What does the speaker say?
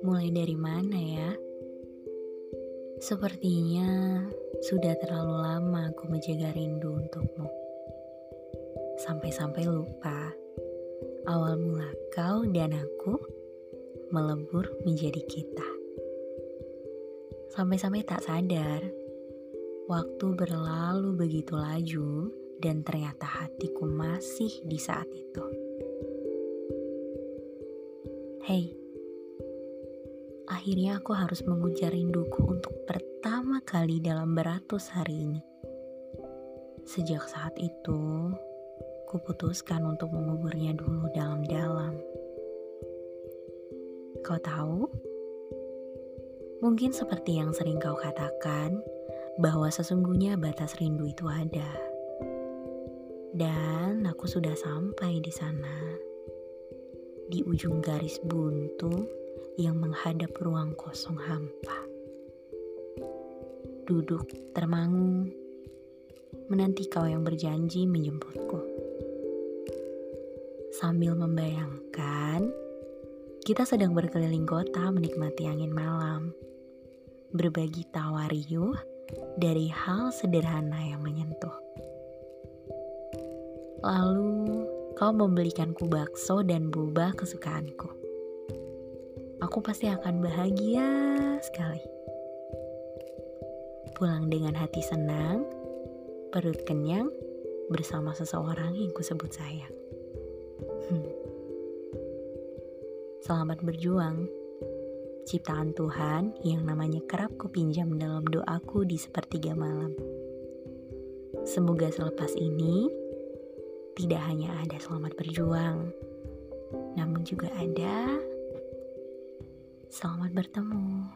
Mulai dari mana ya? Sepertinya sudah terlalu lama aku menjaga rindu untukmu. Sampai-sampai lupa awal mula kau dan aku melebur menjadi kita. Sampai-sampai tak sadar, waktu berlalu begitu laju dan ternyata hatiku masih di saat itu. Hei, akhirnya aku harus mengujar rinduku untuk pertama kali dalam beratus hari ini. Sejak saat itu, kuputuskan untuk menguburnya dulu dalam-dalam. Kau tahu? Mungkin seperti yang sering kau katakan, bahwa sesungguhnya batas rindu itu ada. Dan aku sudah sampai di sana. Di ujung garis buntu yang menghadap ruang kosong hampa. Duduk termangu, menanti kau yang berjanji menjemputku. Sambil membayangkan kita sedang berkeliling kota menikmati angin malam, berbagi tawa riuh dari hal sederhana yang menyentuh. Lalu kau membelikanku bakso dan boba kesukaanku. Aku pasti akan bahagia sekali. Pulang dengan hati senang, perut kenyang, bersama seseorang yang kusebut sayang. Hmm. Selamat berjuang, ciptaan Tuhan yang namanya kerap kupinjam dalam doaku di sepertiga malam. Semoga selepas ini tidak hanya ada selamat berjuang, namun juga ada Selamat bertemu.